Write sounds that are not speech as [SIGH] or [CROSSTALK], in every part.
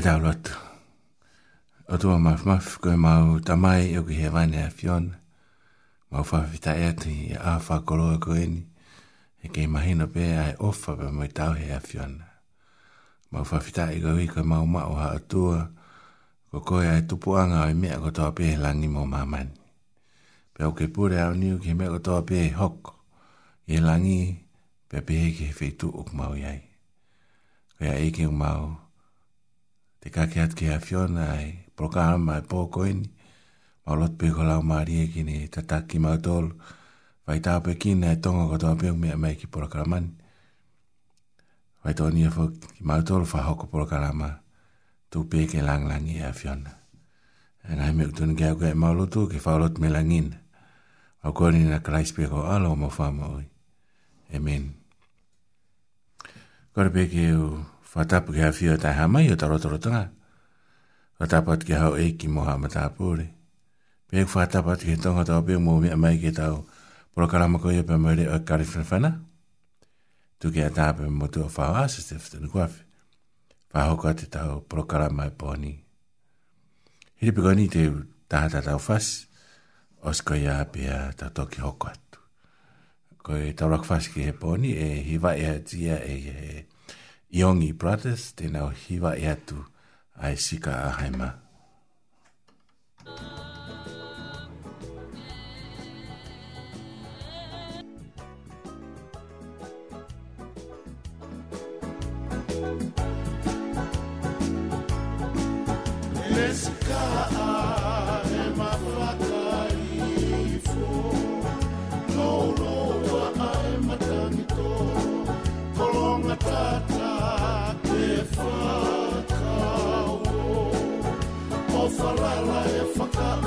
tau lotu. O tua maf maf, koe mau tamai o ki he vane a fion. Mau whawhita e atu i a whakoloa koe ni. E kei mahino pē a e ofa pa mai tau he a fion. Mau whawhita e koe i koe mau mao ha atua. Ko koe a e tupuanga o e mea ko toa pē langi mō mamani. Pe au ke pūre au niu ke mea ko toa pē hoko. E langi pe pē ke he whetu uk mau iai. Pe eke u mau te kake at ke hawhiona ai programma ai pōkoini, mau lot pēko lau maari e kine tataki mau tōlu, vai tāu pe kina e tonga kotoa pēku mea mai ki programmani. Vai tōni e fō ki mau tōlu wha hoko programma, tū pēke lang langi e hawhiona. E ngai meu tūni kia kua e mau lotu ke wha lot me langina, au kōni na kreis pēko alo mo whamau oi. Amen. Kore pēke e u... Uh whatapu ki hawhio tai hamai o taro taro tanga. Whatapu ki hau e ki moha ma tāpūre. Pēk whatapu atu ki tonga tau pēk mō mea mai ki tau porokarama koe pa mōre o kari whanwhana. Tu ki a tāpē mō tu o whao asa te whitanu kuawhi. Whaho kua te tau porokarama e pōni. Hiri pēko ni te tāta tau whas. Osko ia pia tau toki hoko atu. Koe tau rakwhas ki he pōni e hiwa ea tia e he he. Yongi Brothers de nao hiwa e atu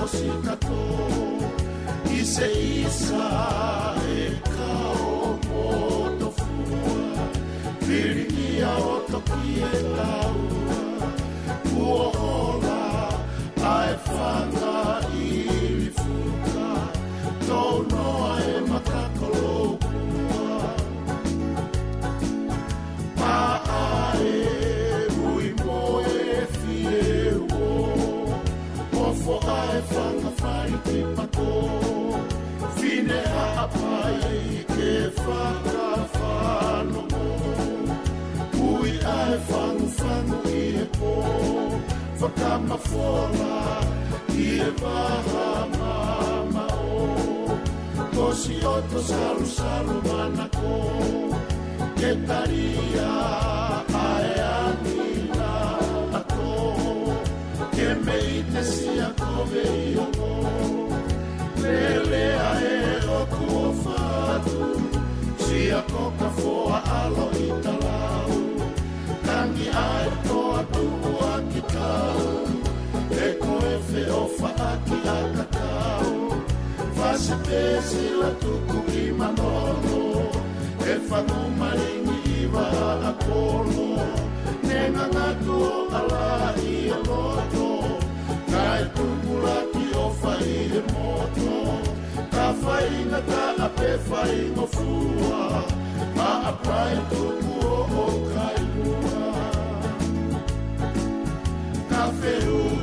si prato i se isa e ka o moto fua viri ki a o toki e laua kua hola ae whanga fo fa ka ma fo la i e va ha ma ma o ko si o to sa lu sa lu va na ko ke ta ri a a e a mi la a ko ke me i te si a ko ve i o ko le le a e o ku o fa tu si a ko ka fo a alo i ta lau Tangi ai ko tatatau Fasi pesi la tuku i manono E fanu maringi i vada polo Nena natu o ala i e loto Kai tumula ki o fai e moto Ka fai na ta a pe fai no fua Ma a prae tumu o o kai lua Ka feu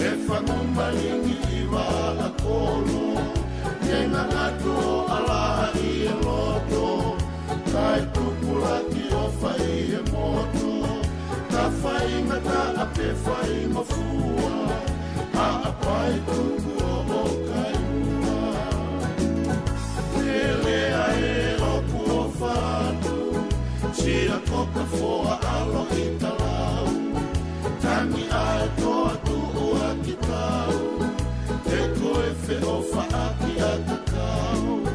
Me fanu malingi i wala kolo Me ala i e Kai tupula ki o fai e moto Ta fai mata a pe fai mafua A apai o o kai mua Pele a e loku o fatu Tira koka fua alo i Tangi a e fa'a aki atu kau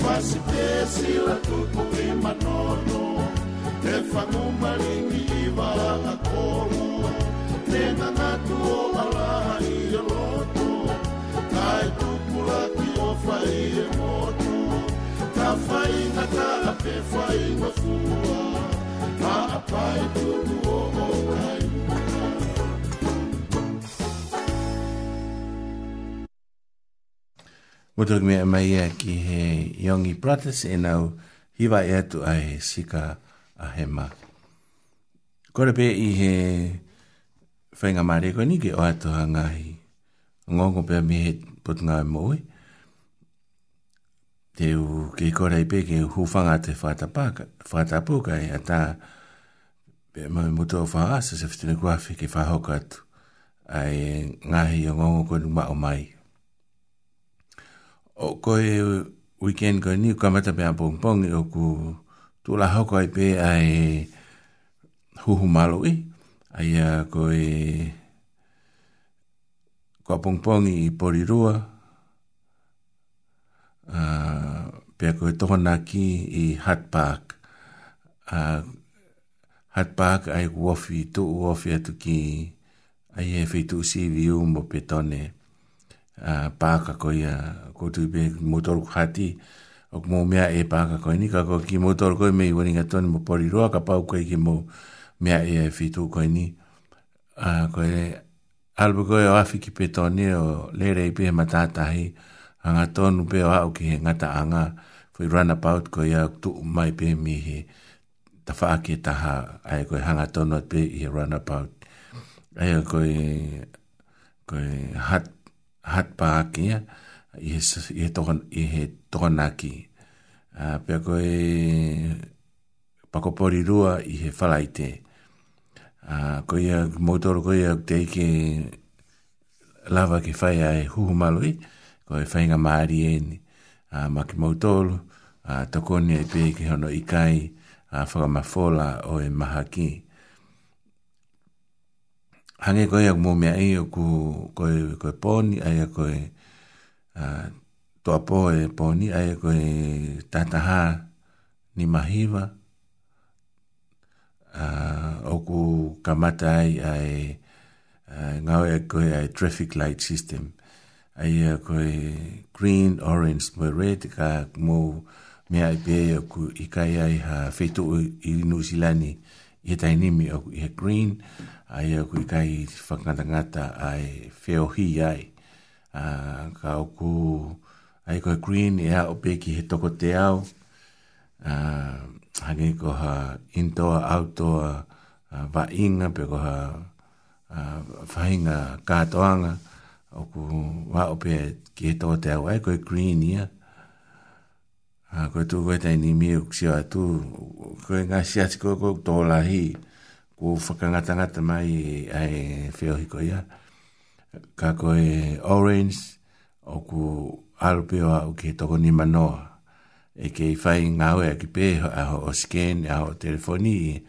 Fasi te sila tupu i manono Te whangu maringi i wala kolo Te nangatu o alaha i a loto Kai tupu laki o fa'i e moto Ka fa'i na ka ape fa'i na fua Ka apai tupu o o kai Mo tuk mea mai a ki he Yongi Brothers e nau hiwa e atu a he sika a he ma. Kora pe i he whainga mare koe nike o atu ha ngahi. Ngongo pe a mi he put ngai moe. Te u ke kore i pe ke hufanga te whatapuka e ata pe a mai muto o whaasa se fitine kuafi ke whahoka atu. Ai ngahi o ngongo koe nuk ma o mai. Ngongo o koe weekend koe ni kamata pe apong pong o ku tu la hoko ai pe ai huhu malo i ai a koe kua pong pong i pori rua uh, pe a koe tohona ki i hat park uh, hat park ai wofi tu wofi atu ki ai e fitu si vi umbo pe tonne pe Ah, paka ah, ko ia ko tu be motor khati o mo mea e paka ko ni ka ko ki motor ko me wani ga ton mo pori ro ka pau ko ki mo mea e fitu ko ni a ah, ko e albu ko e afi ki pe o lere i pe matata hi anga ton pe o au ki ngata anga foi run about ko ia tu mai pe mi hi ta fa ki ta ha ai ko hanga ton pe i run about ai ko e ko e hat hat pa ki ah, i he tohan i he tohan pako pori rua i he falaite a ah, ko ia motor ko ia te ki lava ke fai ai hu hu malui ko e fai nga maari e ni a ah, ma ki motor a tokoni e pe ki hono i a whakamafola o e maha ki hange koe ak mō mea iyo ku koe, koe pōni, ai a koe uh, toa pō e pōni, ai a koe tātaha ni mahiwa, uh, o ku kamata ai ai uh, ngau e koe ai traffic light system, ai a koe green, orange, mō red, ka mō mea e i pē o ku ikai ai ha whetu i New Zealand i e tainimi o ku i green, ai aku i tai ngata ai whiohi ai a, ka oku ai koe green e a ope ki he toko te ao a, hangi ko ha indoor, outdoor wa inga pe ko ha whainga katoanga oku wa pe ki he toko te ao ai koe green ia a, koe tu koe tai ni mi ksio atu koe ngasi ati koe koe tōlahi koe ko whakangatangata mai ai whiohiko ia. Ka ko e Orange, o ku arupeo au ke toko ni manoa. E ke i whai ngā hoi a ki pē, a o scan, a ho telefoni,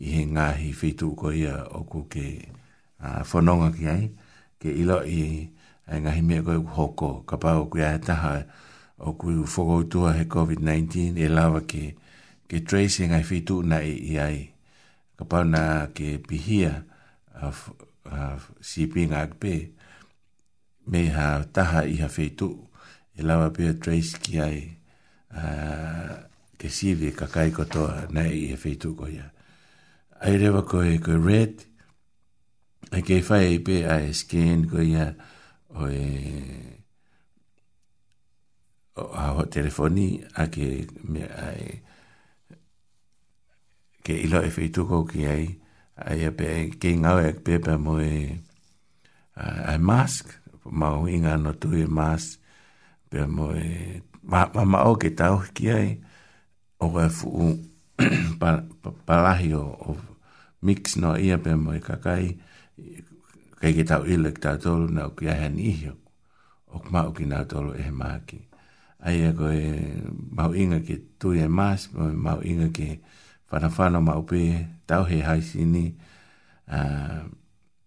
i he ngā hi whitu ko ia o ku ke a, whanonga ki ai. Ke ilo i ai ngā hi mea koe ku hoko, ka pāo ku ai taha o ku whakoutua he COVID-19 e lawa ke, ke tracing e ai whitu na e i ai ka pau na ke pihia uh, uh, sipi ngā kpe me ha taha i ha feitu e lawa pia trace ki ai uh, ke sivi ka kai kotoa nei i ha feitu ko ia ai rewa ko e ko red ai ke fai e pe ai scan ko ia o e o a telefoni a ke me ai uh, ke ilo e fei tuko ki ai, ai e pe ke ngau e pe pe mo e eh, a eh, mask, ma o inga no tu e mask, pe mo e, ma ma o ke tau ki ai, o e fu u [CLEARS THROAT] palahi o mix no ia pe mo e kakai, kei ke tau ilo ke tau tolu na o ki ahe ni o, o kma o ki nau tolu e he maa ki. Ai e koe, ma o inga ke tu e mask, ma o inga ke, fana fana maupe tau he hai sini uh,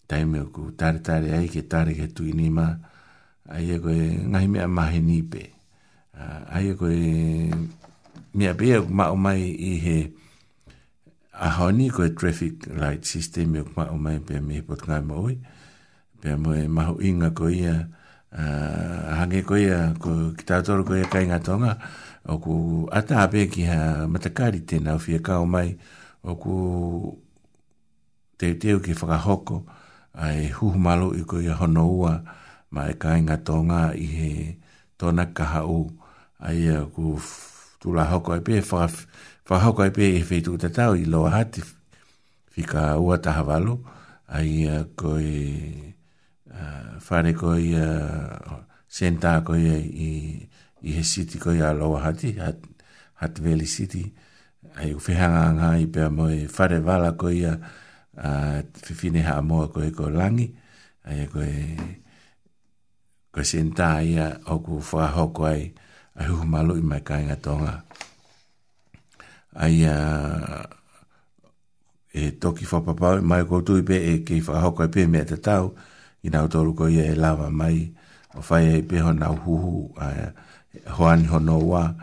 tai me ku tare tare ai ke tare ke tu ini ma ai e koe ngai mea mahe ni pe uh, ai e koe mea pe e ma o mai i he a koe traffic light system e ma o mai pe me pot ngai ma oi pe mo e mahu inga koe ia uh, hange koe ia ko, ki tātoro koe ia kai ngatonga Oku ku ata ape ki ha matakari tēnā o fia kao mai Oku ku te teo ki whakahoko a e huhu malo i koi a hono ua ma e kai ngā i he tōna kaha u a i a ku tūla hoko e pē whakahoko e pē e whetu te tau i loa hati fika ua taha walo a koi uh, whare koi uh, koi i i he siti koi a loa hati, hati veli siti, ai u whehanga ngā i pia moe whare wala koi a whiwhine haa moa koe ko langi, ai a koe koe senta ia oku wha hoko ai a huu malu i mai kāinga tonga. Ai a e toki whapapau mai koutu i pe e kei wha hoko ai pe mea te tau, i nau tolu koe e lava mai, o whai e peho nau ai a hoani hono wa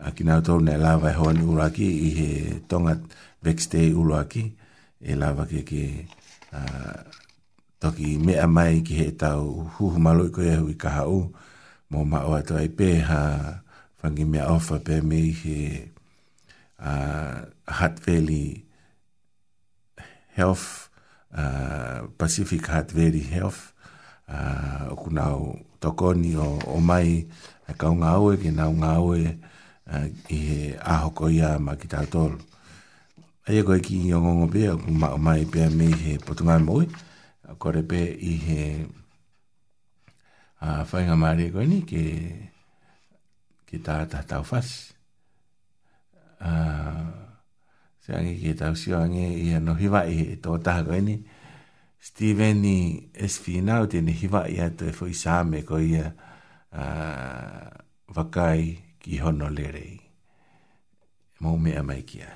a kina to ne lava e hoani uraki i he tonga backstay uraki e lava ke ke toki me mai ki he tau huhu malo i koe hui kaha u mo ma o ato ai pe ha whangi mea ofa pe me i he Hat Valley Health Pacific Hat Valley Health uh, okunau tokoni o, mai e kau ngā oe ki nā ngā oe e, i he ahoko ia ma ki tātol. Ai e koe ki i o ngongo pē, o kuma o mai pē me i he potunga moe, a kore pē i he a whainga maari e koe ni ke ki tā tā tau whas. Se ange ki tau sio ange i he no hiwa i he tō taha koe ni. Steven ni esfi nao tēne hiwa i hatu e fwoi sāme koe ia. Uh, uh, vakai ki hono lerei. Mau mea mai kia.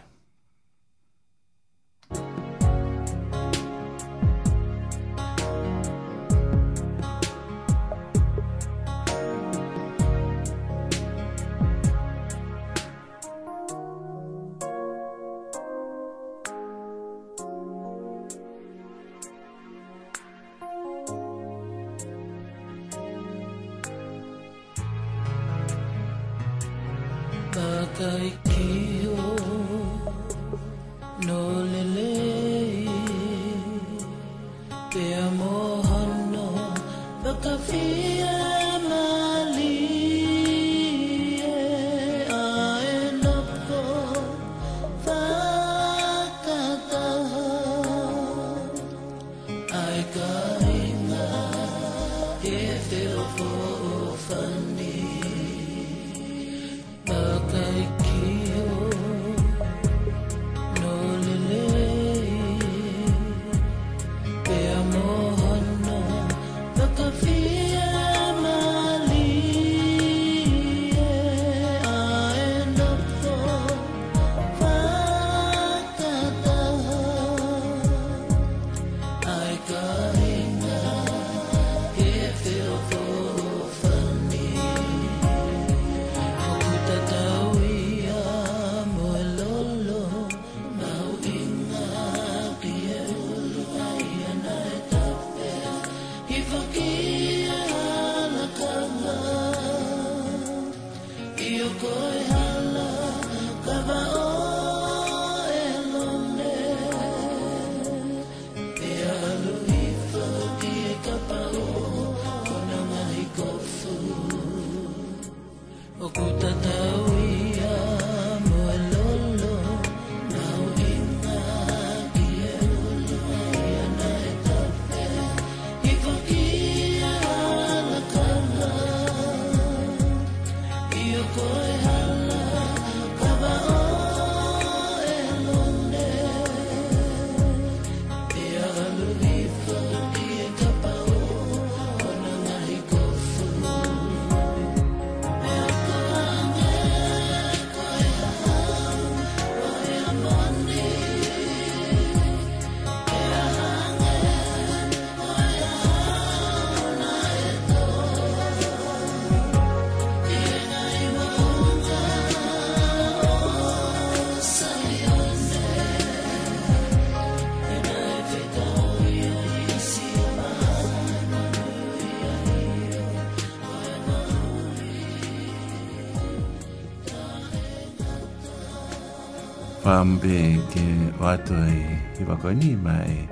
ambe ke wato e kiwa koe ni mai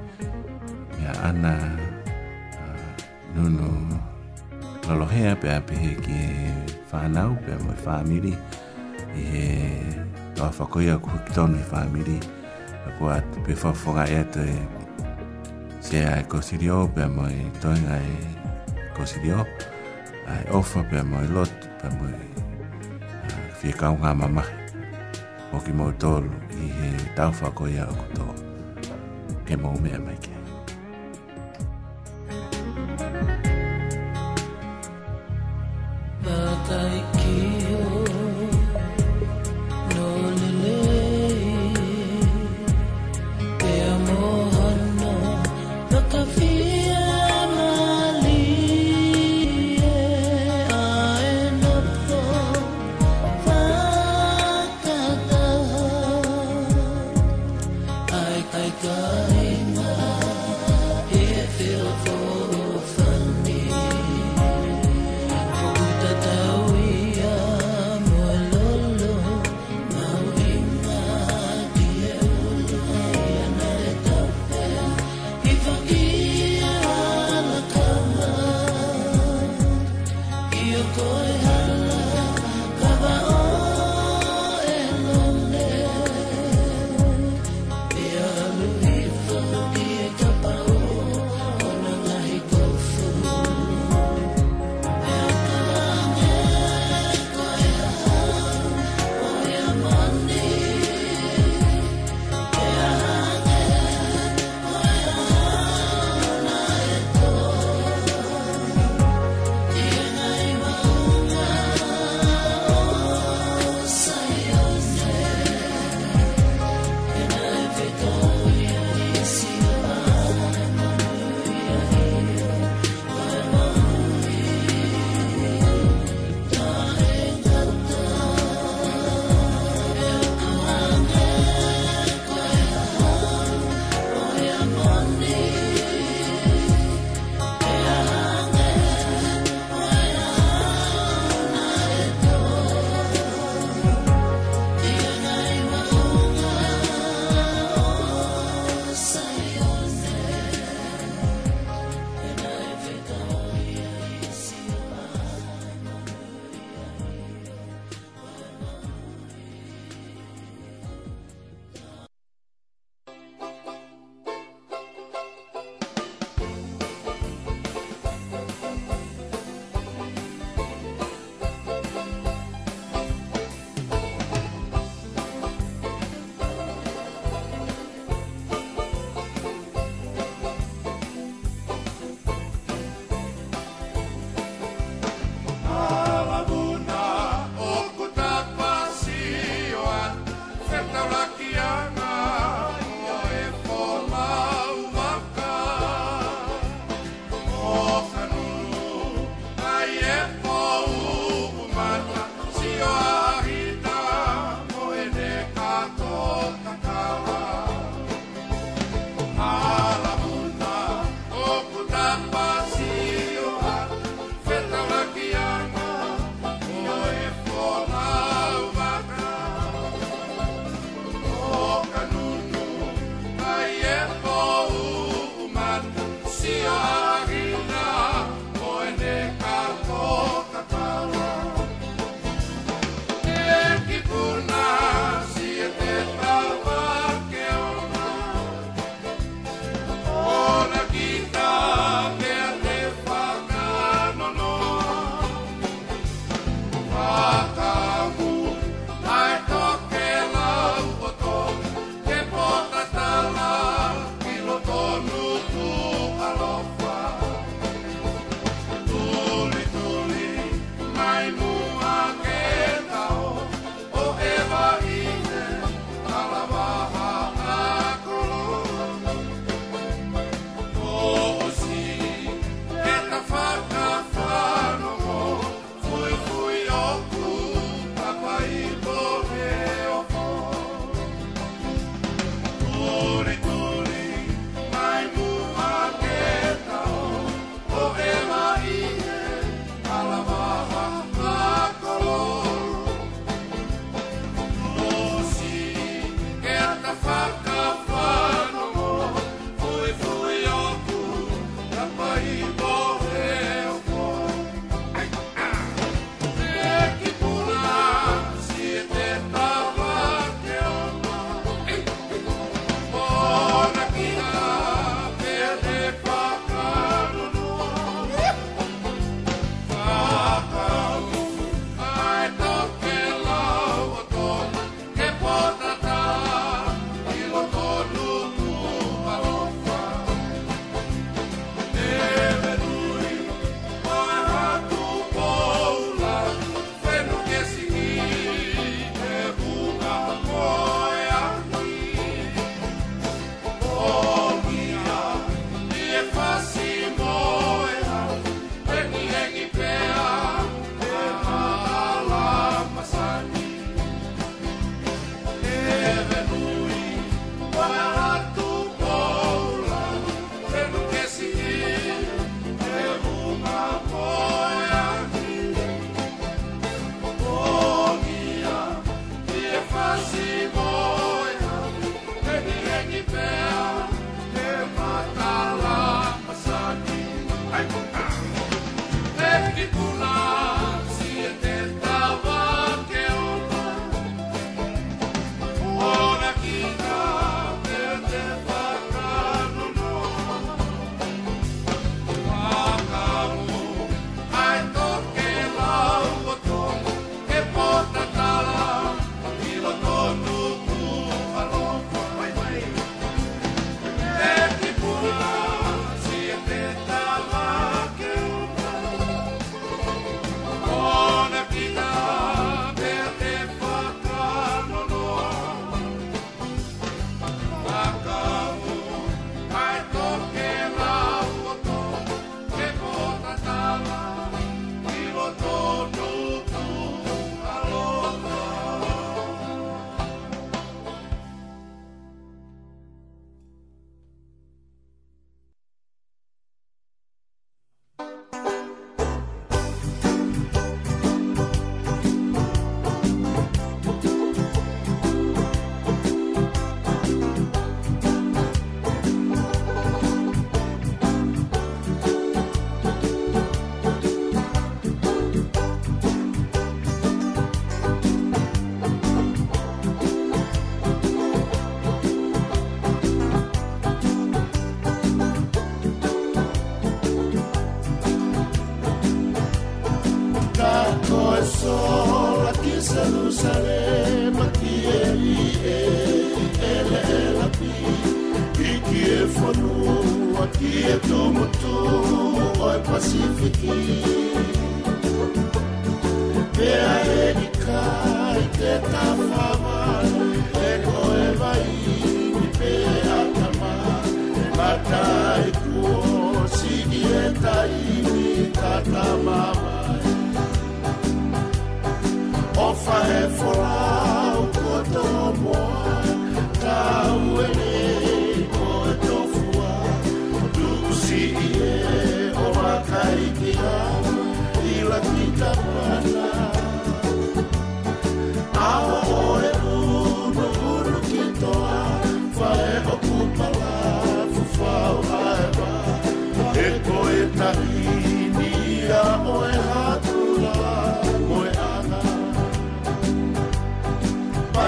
mea ana uh, nunu lolohea pe ape he ke whanau pe amoe whamiri i he toa whakoi aku hiki tonu i whamiri a ko atu pe whawhonga e atu e se a e kosirio pe amoe toinga e kosirio a e ofa pe amoe lot pe amoe uh, fie kaunga mamahe o ki mautolu ki he tauwha ko ia o kuto. Ke mau mea mai ki.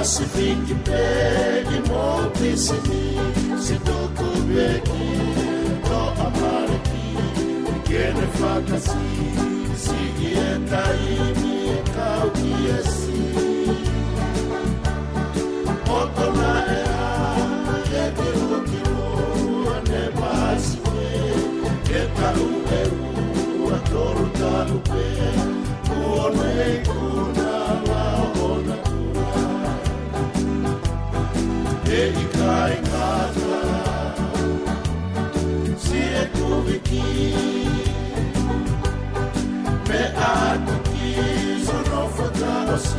Pacific begi mo pisini sitoko begi to amareki kene fakasi sigieta imi kaukiesi otona era yete ukiro ne pasiwe ketaru eru atoru talupe kuone kuru da nossa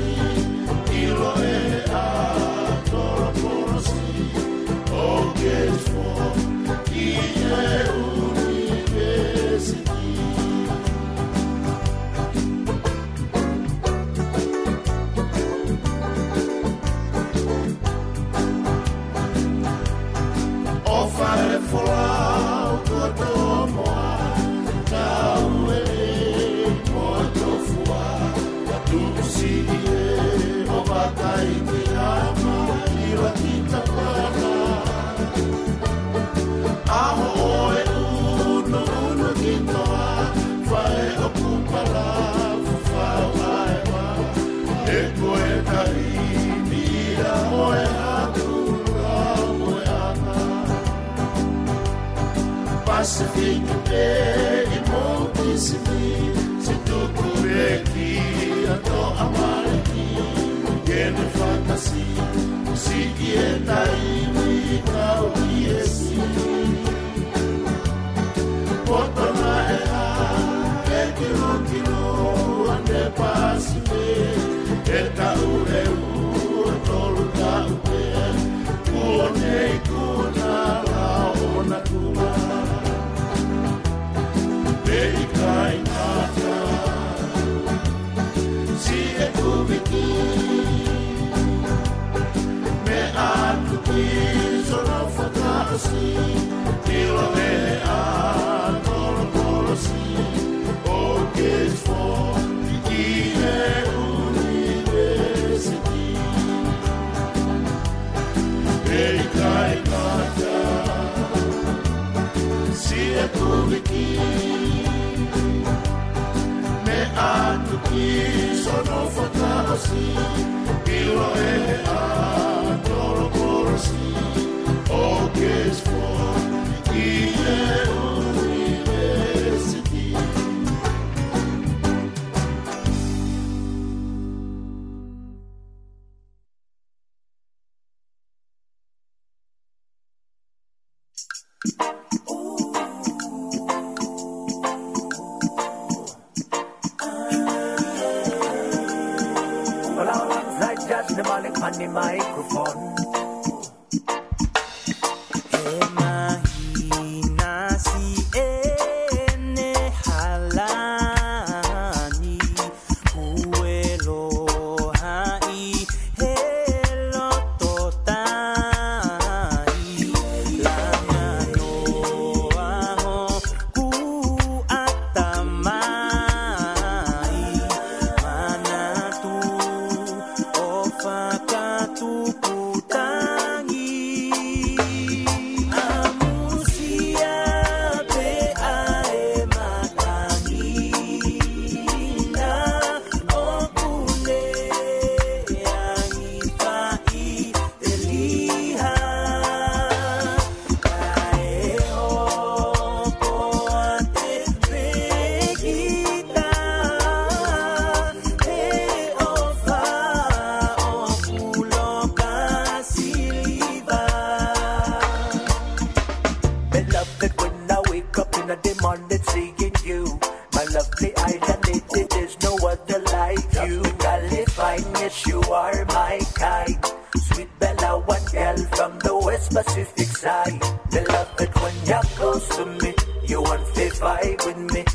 Se monte e moltissimi, se pure chi andò a mare chi, che não fa assim, se chi è dai tiki Me atu ki sono fatasi Pilo e a toro korosi Me atu ki sono fatasi with me.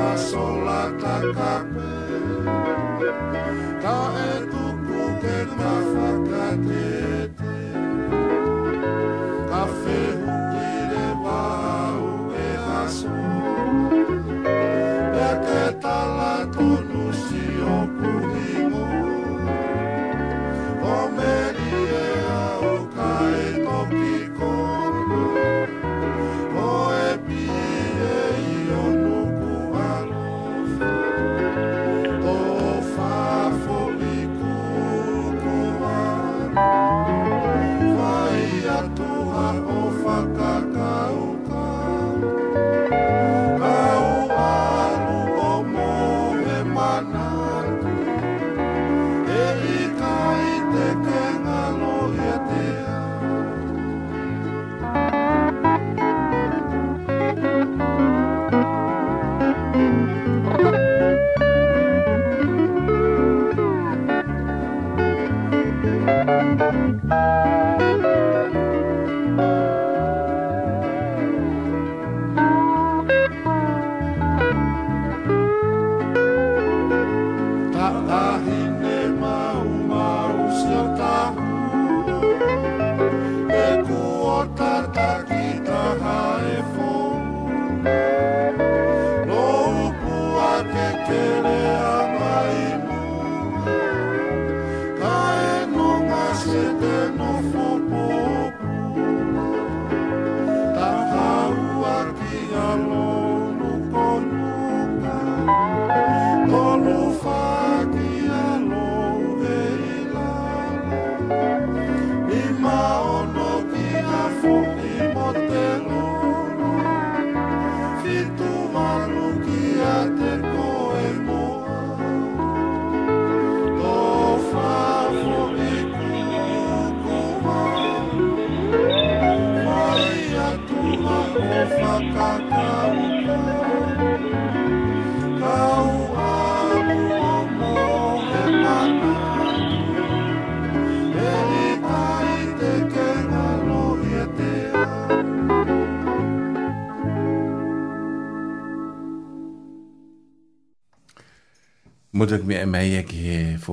façon la cacape. Ca e tu cu che fa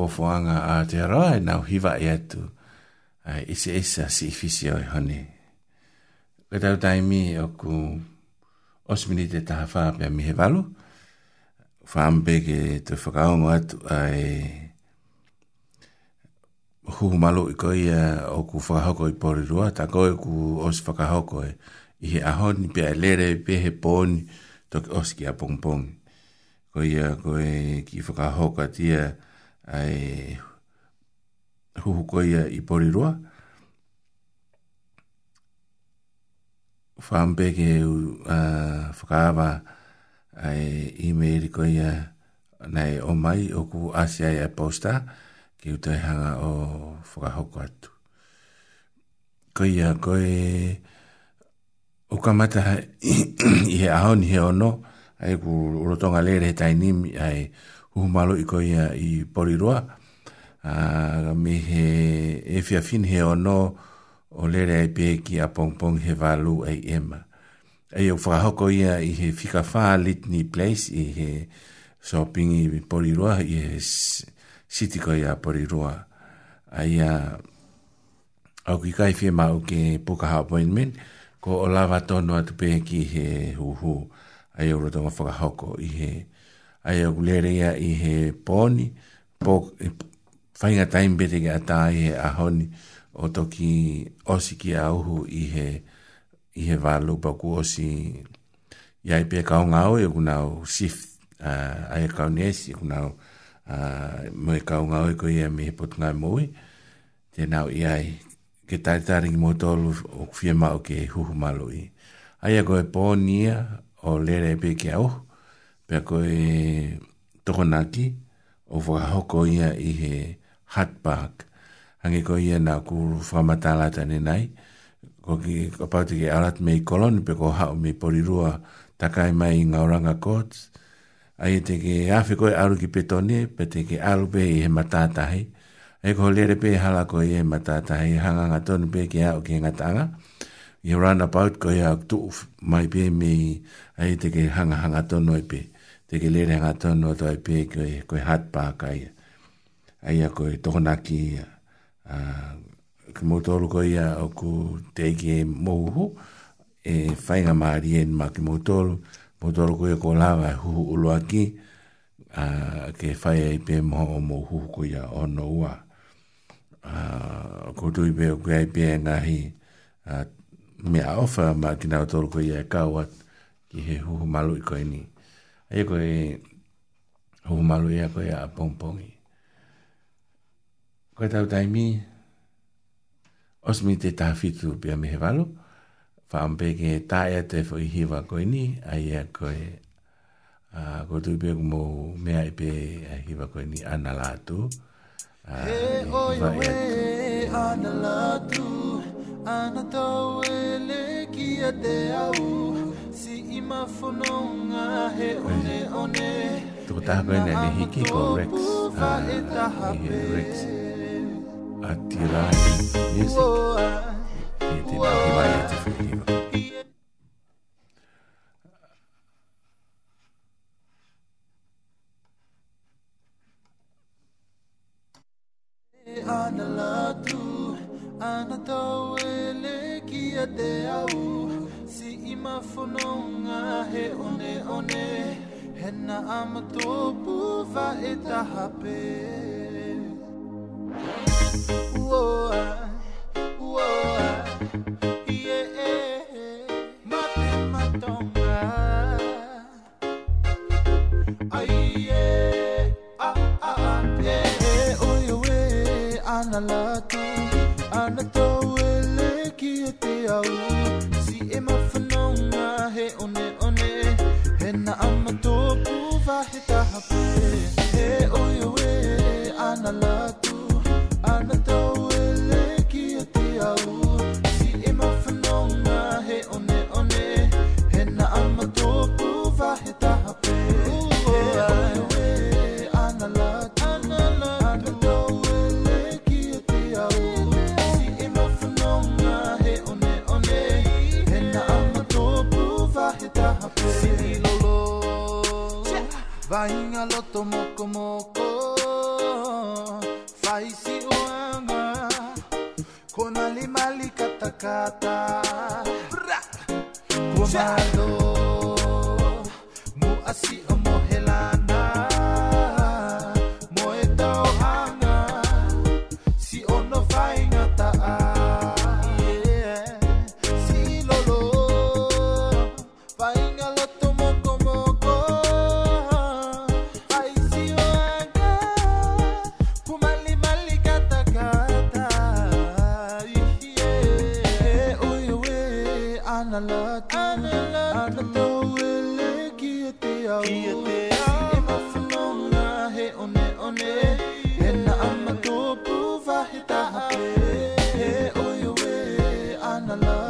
fofoanga a te roa e nau hiva e atu. Ai, isi isa si ifisi oi honi. Ka tau taimi o ku osmini te taha wha pia mihe walu. Whaambe ke tu whakaongo atu ai huhumalu i koi a o ku whakahoko i pori rua. Ta koe ku os whakahoko e i he ahoni pia e lere pia e he pōni toki oski a pongpong. Koi a koe ki whakahoko atia a ai huhukoia i porirua. Whaampe ke u uh, whakaawa ai i me irikoia nei o mai o ku asia e posta ki u te hanga o whakahoko atu. Koia koe o kamata [COUGHS] i he ahon he ono ai ku urotonga lere he tainimi ai u malo i koi a i poriroa. Uh, mi he e fia fin he ono o lere ai pe ki a pong pong he valu ai ema. E o whakahoko ia i he fika wha litni place i he shopping i poriroa i he city koi a poriroa. A ia au ki kai fia mau ke pukaha appointment ko o lava tono atu pe ki he huhu. A i o rotonga whakahoko i he poriroa ai o gulere ia i he pōni, pō, e, whainga taimbete ki a i he ahoni o toki osi ki a uhu i he, i he wālo pa ku osi i ai pē kao ngā oi o e kuna o sif uh, ai e kao nesi, e kuna au uh, mo e kao ngā oi ko ia me he potu ngā moi, tēnā o i ai ke tai tāri ki motolu o kufia mao ke huhu malo i. Ai a koe pōni ia o lere e pē ki a uhu, pea koe tokonaki o whakahoko ia i he hot park. Hange koe ia nā kūru whamatālata ni nai. Ko ki ko pauti ki alat mei koloni pe ko hao mei porirua takai mai i ngauranga kōts. Ai te ki awhi koe aru ki petone pe te ki aru pe i he matātahi. Ai ko lere pe hala koe i he hanga hanganga tonu pe ki hao ki ngatanga. I runabout koe hao tuu mai pe mei ai te ki hanga hanga tonu pe te ke lere ngā tono to e pē koe, koe hatpā kai, aia koe tohonaki, uh, ka mōtoro koe ia o ku te ke mōhu, e whainga maari e nma ki mōtoro, mōtoro koe ko lawa e huhu ulo aki, uh, ke whai e pē mō o mōhu koe ia o no ua. Uh, ko tui pē o koe e pē ngahi, uh, mea ofa ma ki nā tōru koe ia e kāwat, ki he huhu malu i koe nii e koe ho malu ia koe a pompongi. Koe tau taimi, osmi te tāwhitu pia mehevalu, whaampeke tāia te fo hiwa koe ni, a ia koe a koe tui pia kumo mea i pe a hiwa koe ni ana lātu. He e oi e ana lātu, ana tau e le kia te au, Tú estás ni en Hikigo Rex. Ah, Rex. Atila Music. He did ma whanonga he one one He na ama tōpū wha e taha pē Ua kata I love.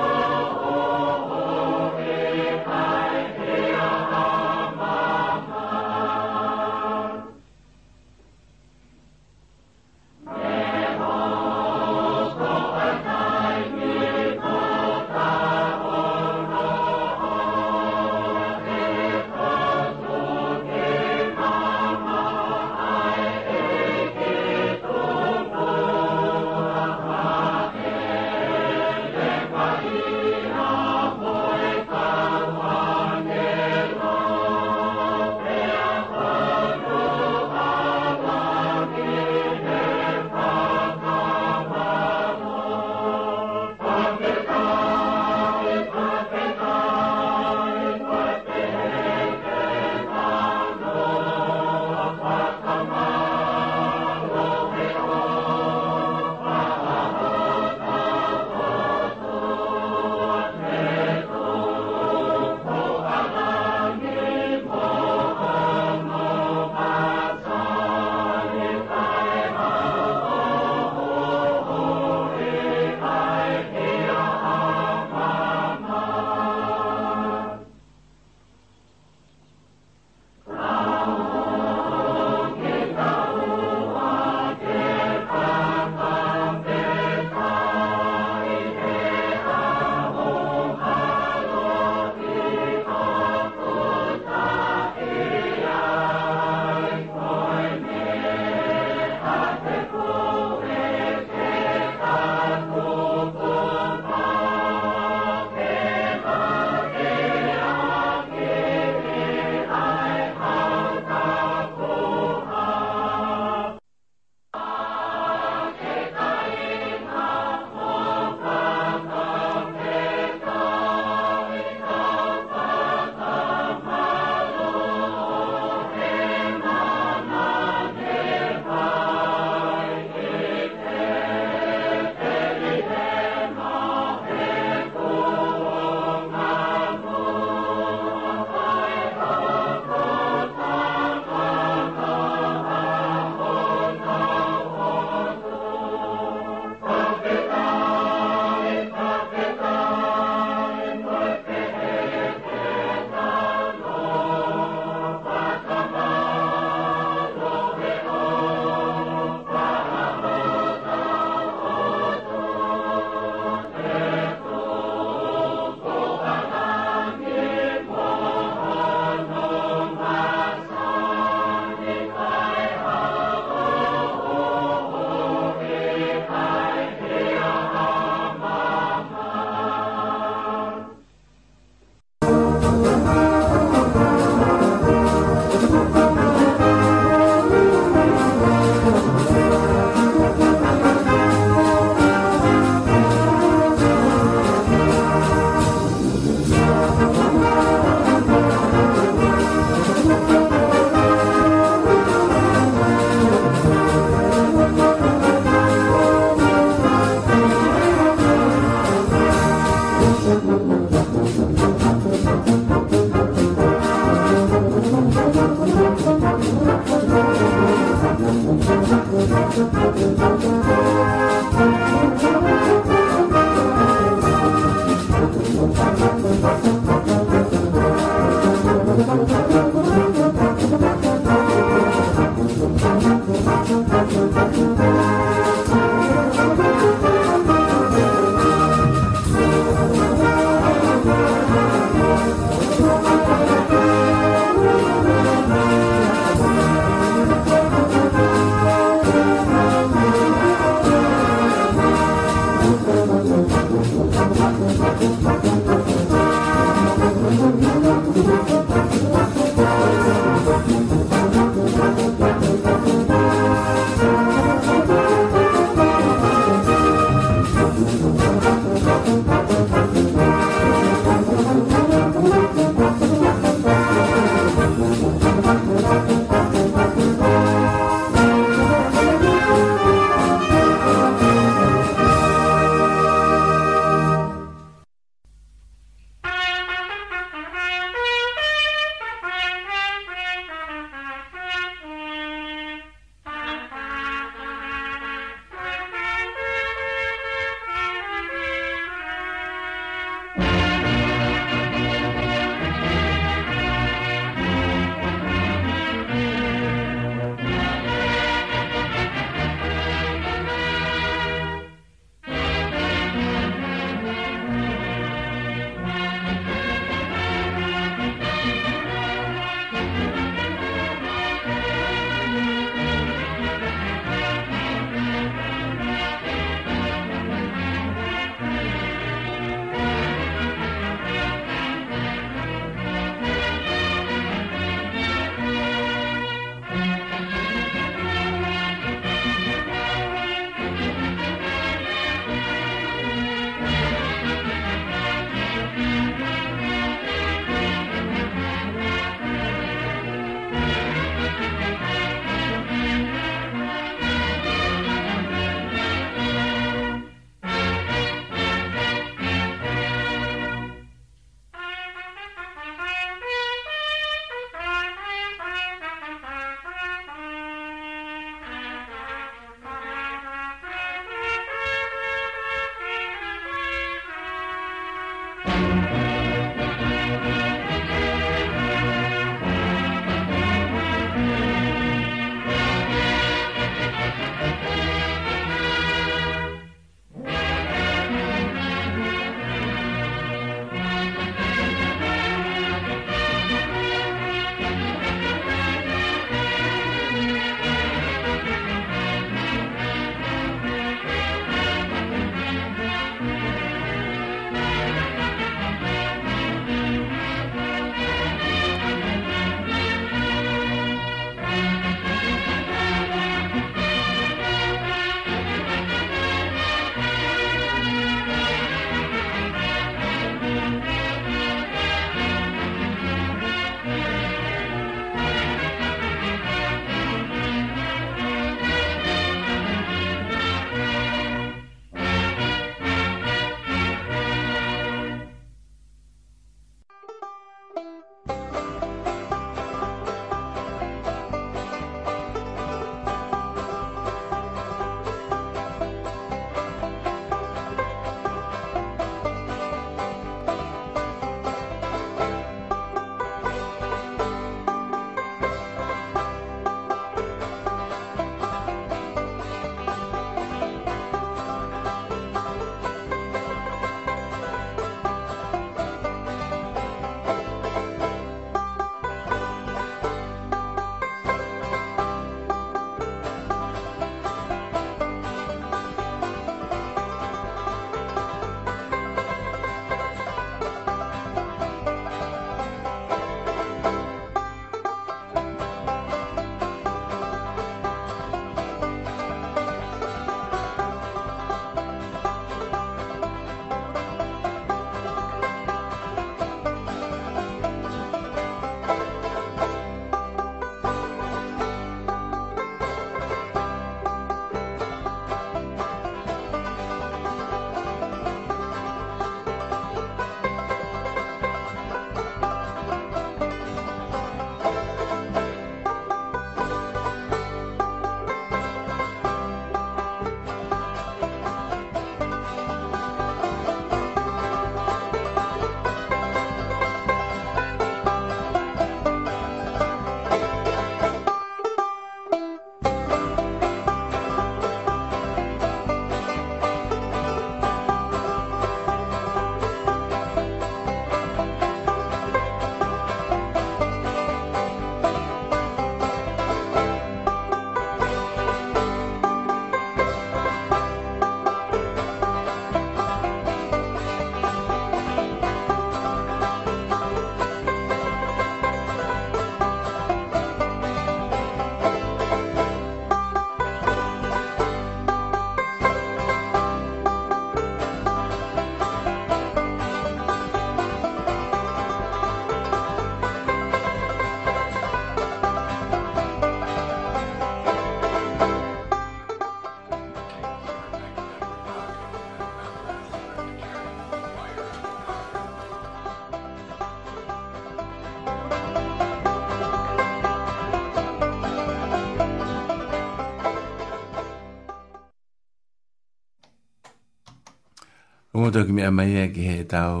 mō tōki mea mai e ki he tau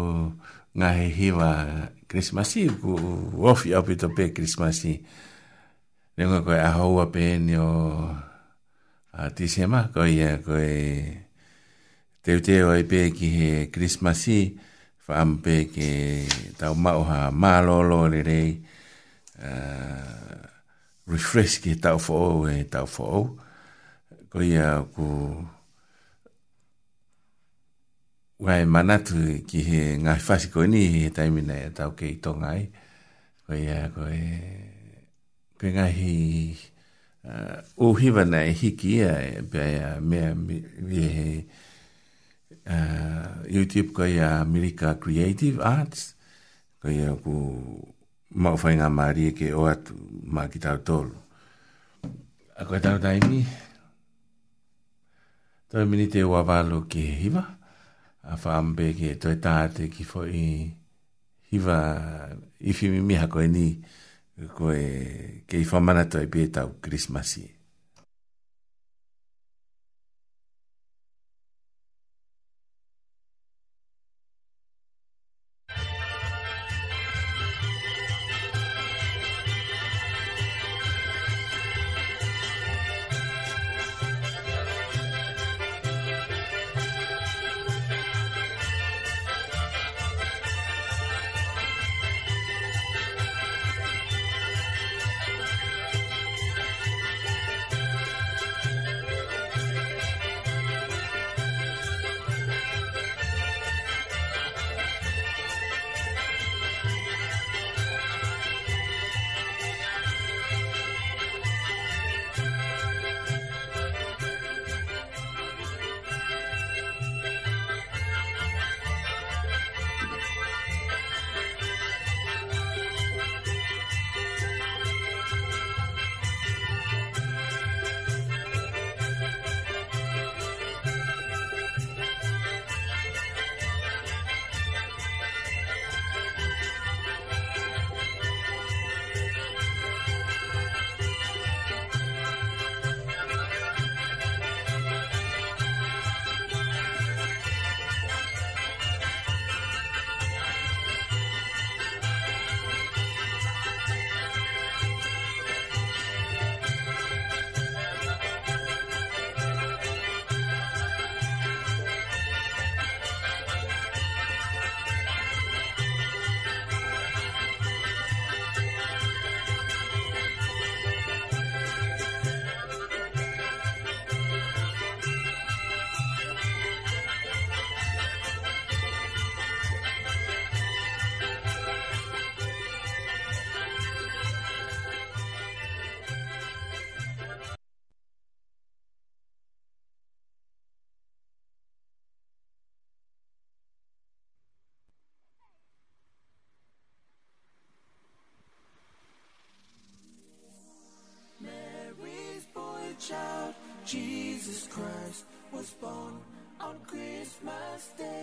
ngā he hiwa Christmasi, ku wofi au pito pe Christmasi. Nē ngā koe ahaua pe ni o Tisema, koe ia koe teu teo ai pe ki he Christmasi, whaam pe ki tau mauha mālolo le rei, uh, refresh ki tau fo'o e tau fo'o. Koe ia ku... Kui wai manatu ki he ngai whasi koe ni he taimi nei e tau ke i Koe ia koe, koe ngai hi uh, uhiwa nei hiki ia e bai a mea mi he uh, YouTube koe ia America Creative Arts. Koe ia ku mau whai ngā maari e ke oatu mā ki tau tōlu. A koe tau taimi, tau mini te e wawalo ki he hiwa. Koe a whaambe ki e toi tāte ki fo i hiva i fimi miha koe ni koe ke i whamana toi pietau Christmas i. Christ was born on Christmas Day.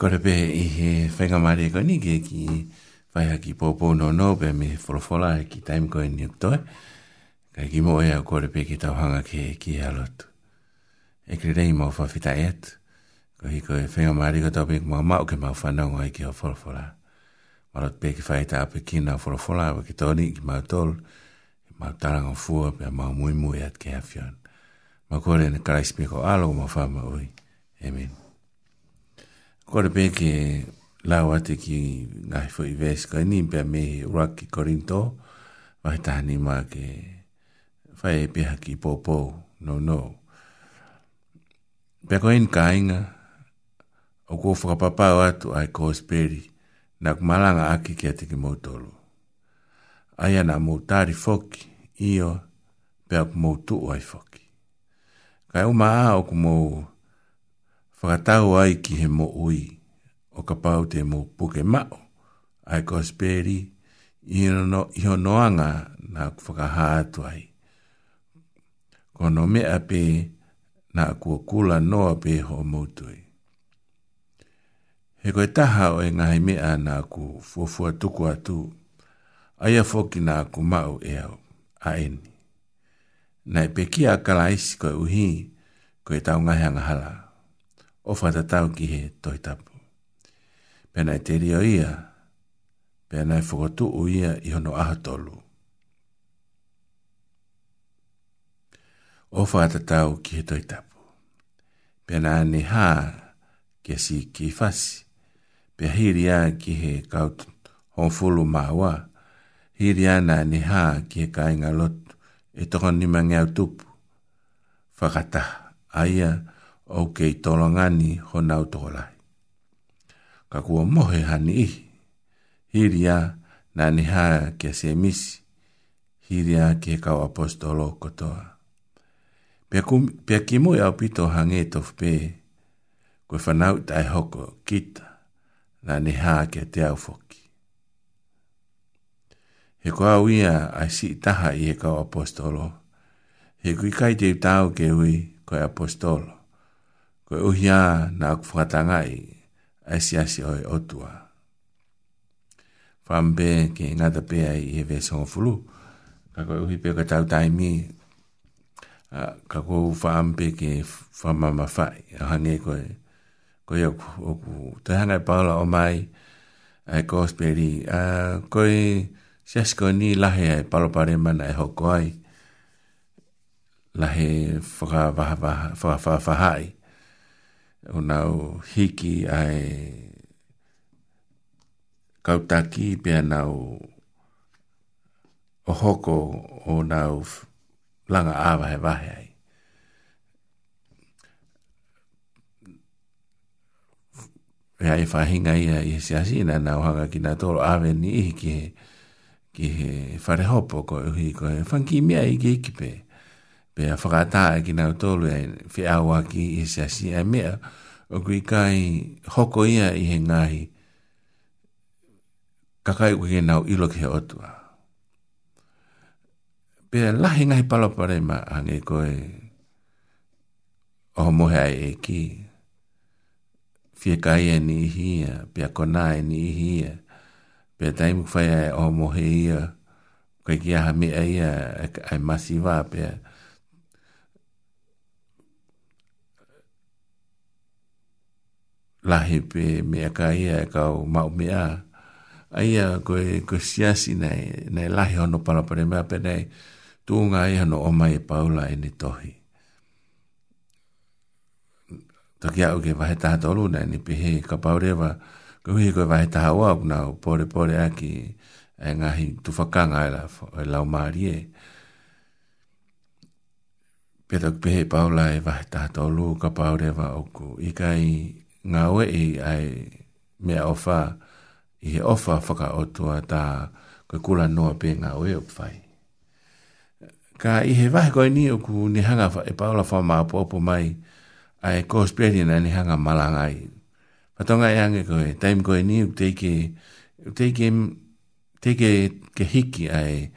Kore pe i he whainga mare ko ni ke ki whai haki pōpō no no pe me wholofola e ki taim ko ni toi. Kai ki mo ea kore pe ki tau hanga ke ki e alotu. E kre rei mo whawhita e atu. Ko hi ko e whainga mare ko tau pe ki mga mau ke mau whanau ngai ki o wholofola. Marot pe ki whaita ape ki na wholofola wa ki tōni ki mau tolu. Mau tarangon fua pe a mau mui mui at ke hafion. Ma kore ne karaisipi ko alo mo whama ui. Amen. Amen. Kore pe ke lau ate ki ngai fo i vesi ka e ini pe me ura ki korinto wahi tahani ma ke fai e piha ki popo no no. Pe ko in ka inga o kua whakapapa o atu ai ko speri na kumalanga aki ki ate ki mautolo. Ai ana mautari foki io pe a kumautu o ai foki. Kai umaa o kumau kumautu whakatau ai ki he mo ui o ka pau te mo puke mao ai ko speri i hono, noanga na whakaha atu ai. Ko no me ape na kua kula noa pe ho moutui. He koe taha o e ngahi mea na ku fuafua tuku atu, aia foki na ku mau e au, a eni. Na e pekia kala isi koe uhi, koe tau ngahi anga halaa o whaatatau ki he toitapu. Pena e te rio ia, pena e whakatu o ia i hono ahatolu. O whaatatau ki he toitapu. Pena ane hā ke si ki fasi, pia hiri a ki he kaut honfulu māua, hiri ana ane hā ki he kāinga lotu e toko ni mangi tupu. Whakataha aia, aia, au kei tolangani ho nau tolai. Ka kua mohe hani ihi, hiria na niha kia se misi, hiria kia kau apostolo kotoa. Pia, kum, pia kimui au pito hange tofpe, kua whanau tai hoko kita na niha kia te au foki. He kua uia a si taha i he kau apostolo, he kui kai te tau ke ui koe apostolo ko e uhia na aku whakatanga i aisi aisi oi otua. Whambe ke ngata pea i he vese fulu, ka koe uhi pea ka tau taimi, uh, ka koe whambe ke whamama whai, a hange koe, koe oku, oku, te hanga i o mai, ai kōsperi, uh, koe siasi koe ni lahe ai palopare mana e hoko ai, lahe whakawhawhai, whaka ona hiki ai kautaki pe ana o o hoko o na langa awa he wahe ai. E ai whahinga ia i se asina na o hanga ki nga tolo awe ni ihi ki he ki he whare hopo ko e hui ko he whanki i ki ikipe pe a whakata e ki nau tolu e whi awa ki i se si e mea o kui kai hoko ia i he ngahi kakai kui nau ilo ki he otua. Pe a lahi ngahi palopare ma hange koe oho mohe ai e ki whiakai e ni hia pe a kona e ni hia pe a taimu whai e oho mohe ia kai ki aha mea ia ai masiva pe a lahi pe mea ka ia e kau mau mea. Aia koe ko siasi nei, nei lahi hono palapare mea pe nei, tūnga ai hano o mai e paula e ni tohi. Toki au ke vahe tolu nei ni pehe ka paurewa, ko hui koe vahe taha oa kuna o pore pore aki e ngahi tufakanga e la, e lau maari e. Pe toki pehe paula e vahe taha tolu ka paurewa oku ikai ngā ue i ai mea ofa i he ofa whaka o tua tā koe kula noa pē ngā ue o whai. Ka i he wahe koe ni o ku ni hanga e paola wha mā po mai ai ko spiri ni hanga malangai. Patonga e ange koe, taim koe ni uk teike, uk teike, teike ke hiki ai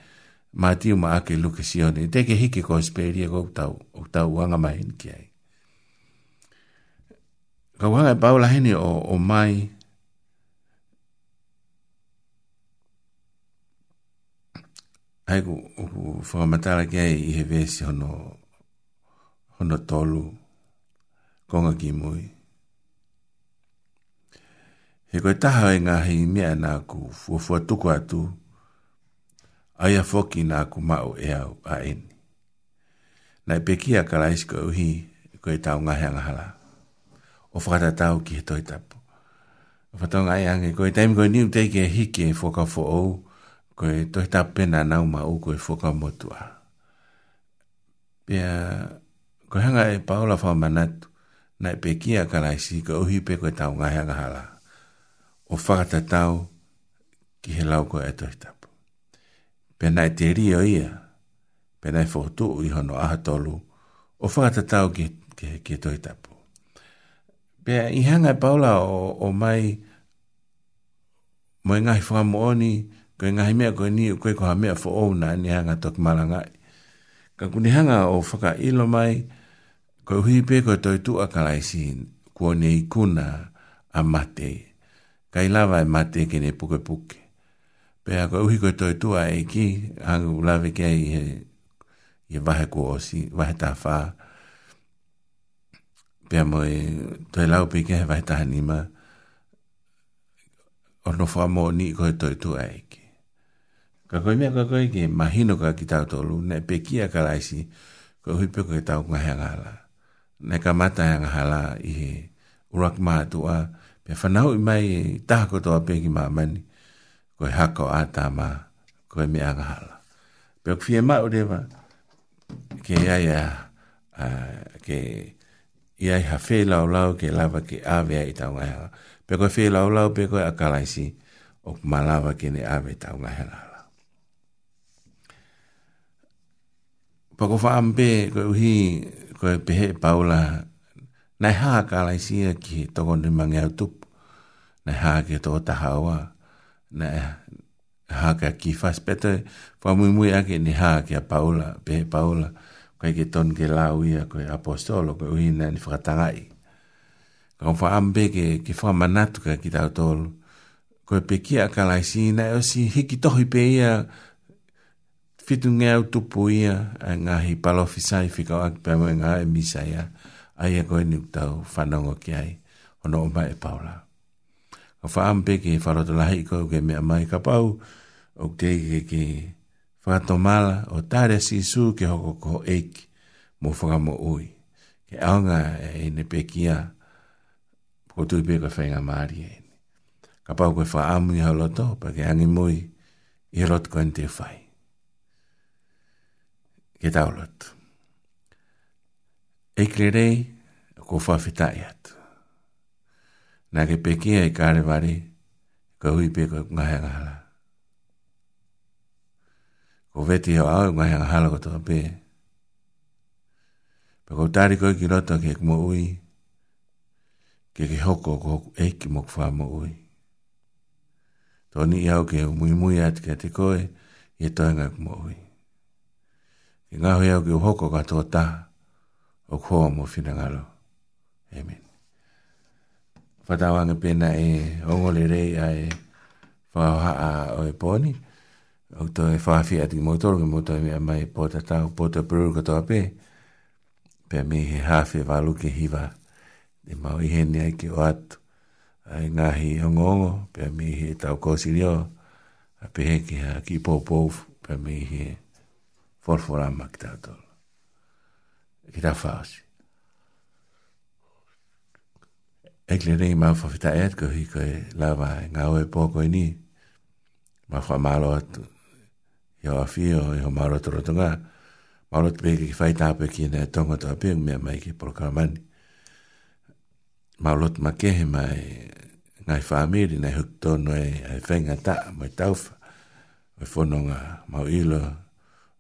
mātiu ma ake luke sione, teike hiki ko spiri e ko tau uktau mai ni ki ai ka wanga e paula hene o, o mai ai ku ku whakamatara ke ai i he vesi hono hono tolu konga ki mui he koe taha e ngā hei mea nā ku fuafua tuku atu aia foki nā ku mau e au a eni nai pekia karaisko uhi koe tau ngahe angahalaa o whakata tau ki he toi tapu. O whatau ngai ange, koe taimi koe niu teike e hiki e whaka o ou, koe toi tapena nau ma ou koe whaka motua. Pea, ko hanga e paola wha manatu, na e pekia si, ko uhi pe koe tau ngai hanga hala, o whakata tau ki he lau koe e toi tapu. Pia na e te rio ia, pia na e whakatu ui hono aha tolu, o whakata tau ki, ki, ki toi tapu pe i hanga e paula o, o mai moenga i fa mo e oni ko e nga hime ko ni ko ko ha me fo o na ni hanga tok malanga ka kuni hanga o faka ilo mai ko hui pe ko to tu akalai sin ko nei kuna a mate kai lava e mate ke ne puke puke pe ko hui ko to tu a e ki hanga lava ke i e vahe ko si vahe ta faa pia mo e toi lau pe ke hewa hita hanima o no fwa mo ni i koe toi tu a eke. Ka koe mea koe koe ke mahino ka ki tau tolu, ne pe kia ka laisi koe hui peko ke tau kua hea ngala. Ne ka mata hea ngala i he urak maa tua, pia whanau i mai e taha kotoa pe ki maa mani, koe hako a ta maa koe mea ngala. Pia kufie maa urewa ke ia ia uh, ke... Ke i ai ha fe lau lau ke lava ke ave ai tau ngai hala. Pe koe fe lau lau pe koe akalaisi o ma lava ke ne ave tau ngai hala. Pako wha ampe koe uhi koe pehe paula nai haa akalaisi a ki toko ni mangi au tup. Nai haa ke toko taha oa. Nai haa ka ki fas pete wha mui mui ake ni haa ke a paula pehe paula. Pe paula. kai ke ton ke lau ia koe apostolo koe uina ni whakatangai. Ka on ke, ke whamanatu ka ki tau tolu. Koe pe kia akalai si e o si hiki tohi pe ia fitu ngea utupu ia a ngahi palofisai fika aki pe moe ngā e ia aia koe ni tau whanongo ki ai ono o e paula. Ka whaambe ke wharotolahi koe ke mea mai ka pau o ke ke whakatomala o tare si su ke hoko ko eki mo whakamo ui. Ke aonga e ne pekia ko tui pe ka whainga maari e ne. Ka pau koe whaamu i hau loto pa ke angi mui i rot koen te whai. Ke tau loto. Eki le rei ko whawhetai atu. Nā ke pekia i e kāre wari ka hui pe ko ngahe ngahala ko veti ho au ngai ha hala ko tapa pe pe ko tari ko ki rata ke mo ui ke ke hoko ko hoku e mo kwa mo ui toni iau ke mui mui at ke te koe i e toi ngai mo ui ke ngā hoi au ke hoko ka tō ta o kua mo fina ngaro Amen Fatawanga pena e ongole rei ai whaoha a oe poni au tō e whawhi ati mō tōru ki mō tō mea mai pōta tāu pōta pūru katoa pē. Pē me he hawhi wālu ke hiwa e mau i hene ai ke o atu. Ai ngāhi o ngongo, pē me he tāu kōsi rio, a pē he ki ha ki pōpōf, pē me he whorforama ki tāu tōru. Ki tā whāsi. Ekle rei mau whawhi tā e atko hi koe lawa e ngā oe pōko e ni, mau whamalo atu i o awhi o i ho maroto tonga. Maroto pe ki whai tāpe ki nei tonga tō apiung mea mai ki porokaramani. Maroto ma kehe mai ngai whāmiri, nei huk tono e ai e whenga tā, mai taufa, mai whononga mau ilo,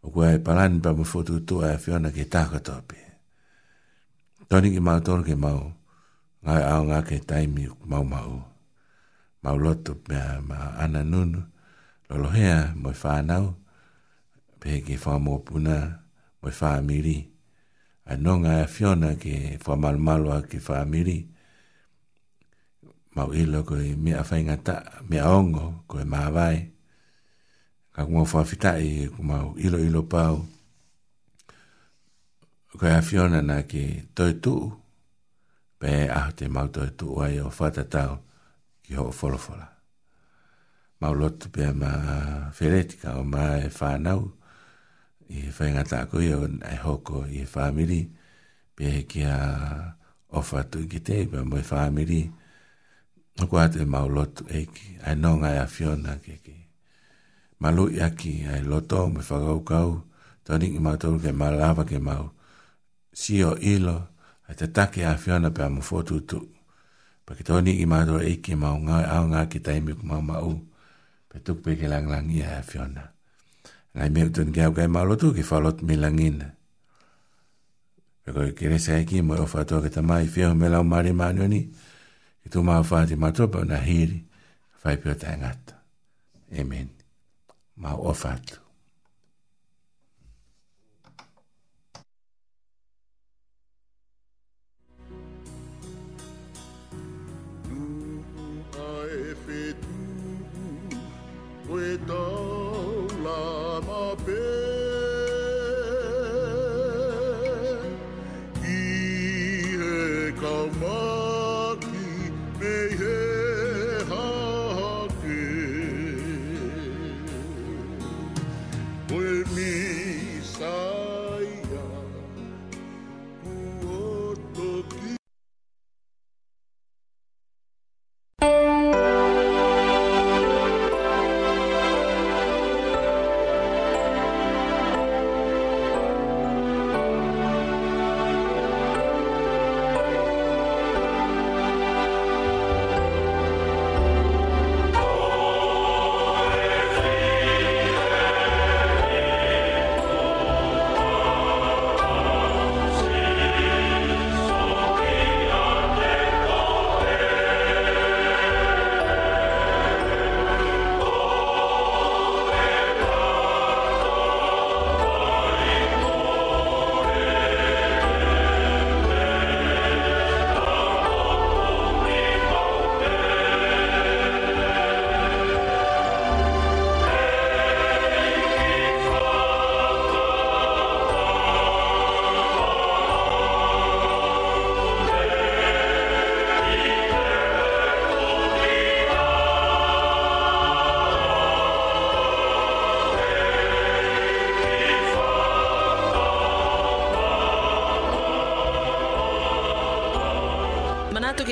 o kua e palani pa ma whotu tua e whiona ki tāka tō apie. Tōni ki mau tōru ki mau, ngai au ngā ke taimi mau mau, mau loto mea ma ana nunu, lolohea mai whānau, mai whānau, pe ke fa mo puna mo fa miri a no nga e fiona ke fa mal malo a ke fa miri mau ilo ko e mi afa inga ta mi ongo ko e maavai ka kumo fa fita i ku mau ilo ilo pau ko e a fiona na ke toi tuu pe a te mau toi tuu ai o fata tau ki ho folofola mau lotu pe ma feretika o ma e fa nau i whai ngā tāko i ai hoko i whāmiri, pia he ki a ofa tu i ki te i pia moi whāmiri, no kua te mau lotu e ki, ai nō ngai a whiona ke ki. Malu i aki ai loto, moi whakau kau, tō ringi mau tōru ke mau lava ke mau, si o ilo, ai te take a whiona pia mu fōtu tu, pa ki tō ringi mau tōru e ki mau ngai au ngā ki taimi ku mau mau, pe tuk pe ke langlangi a whiona ngai mer tun ga ga malo tu ki falot milangin e ko kere sa ki mo ofa to ke tamai fi me la mari manoni e tu ma fa di mato pa na hiri fai pio tangat amen ma ofa tu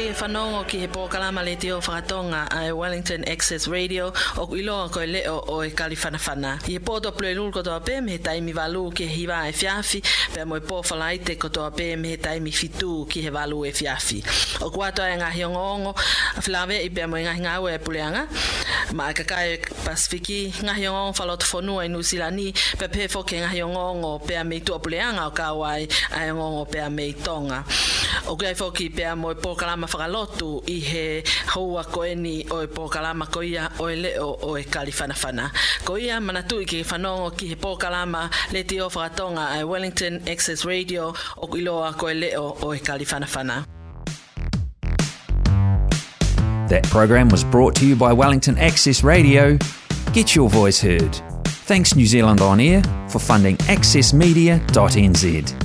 ke whanongo ki he pōkalama le teo whakatonga a Wellington Access Radio o ku iloa koe leo o e I he pōto plue lulu kotoa pē me he taimi walu ki he hiwa e fiafi pe mo e kotoa pē me he taimi fitu ki he walu e fiafi. O e ngahi ongo a whilawe i pe mo e ngahi e puleanga ma a kakai Pasifiki ngahi ongo whalotu i Nusilani pe pē fōke ngahi ongo pe a meitua puleanga o kāwai a ongo pe a meitonga. O kia foki pea mo e pōkalama whakalotu i he o e pōkalama ko ia o e leo o e Ko ia manatu i ki whanongo ki he pōkalama le te o whakatonga Wellington Access Radio o iloa ko e leo o e That program was brought to you by Wellington Access Radio. Get your voice heard. Thanks New Zealand On Air for funding accessmedia.nz.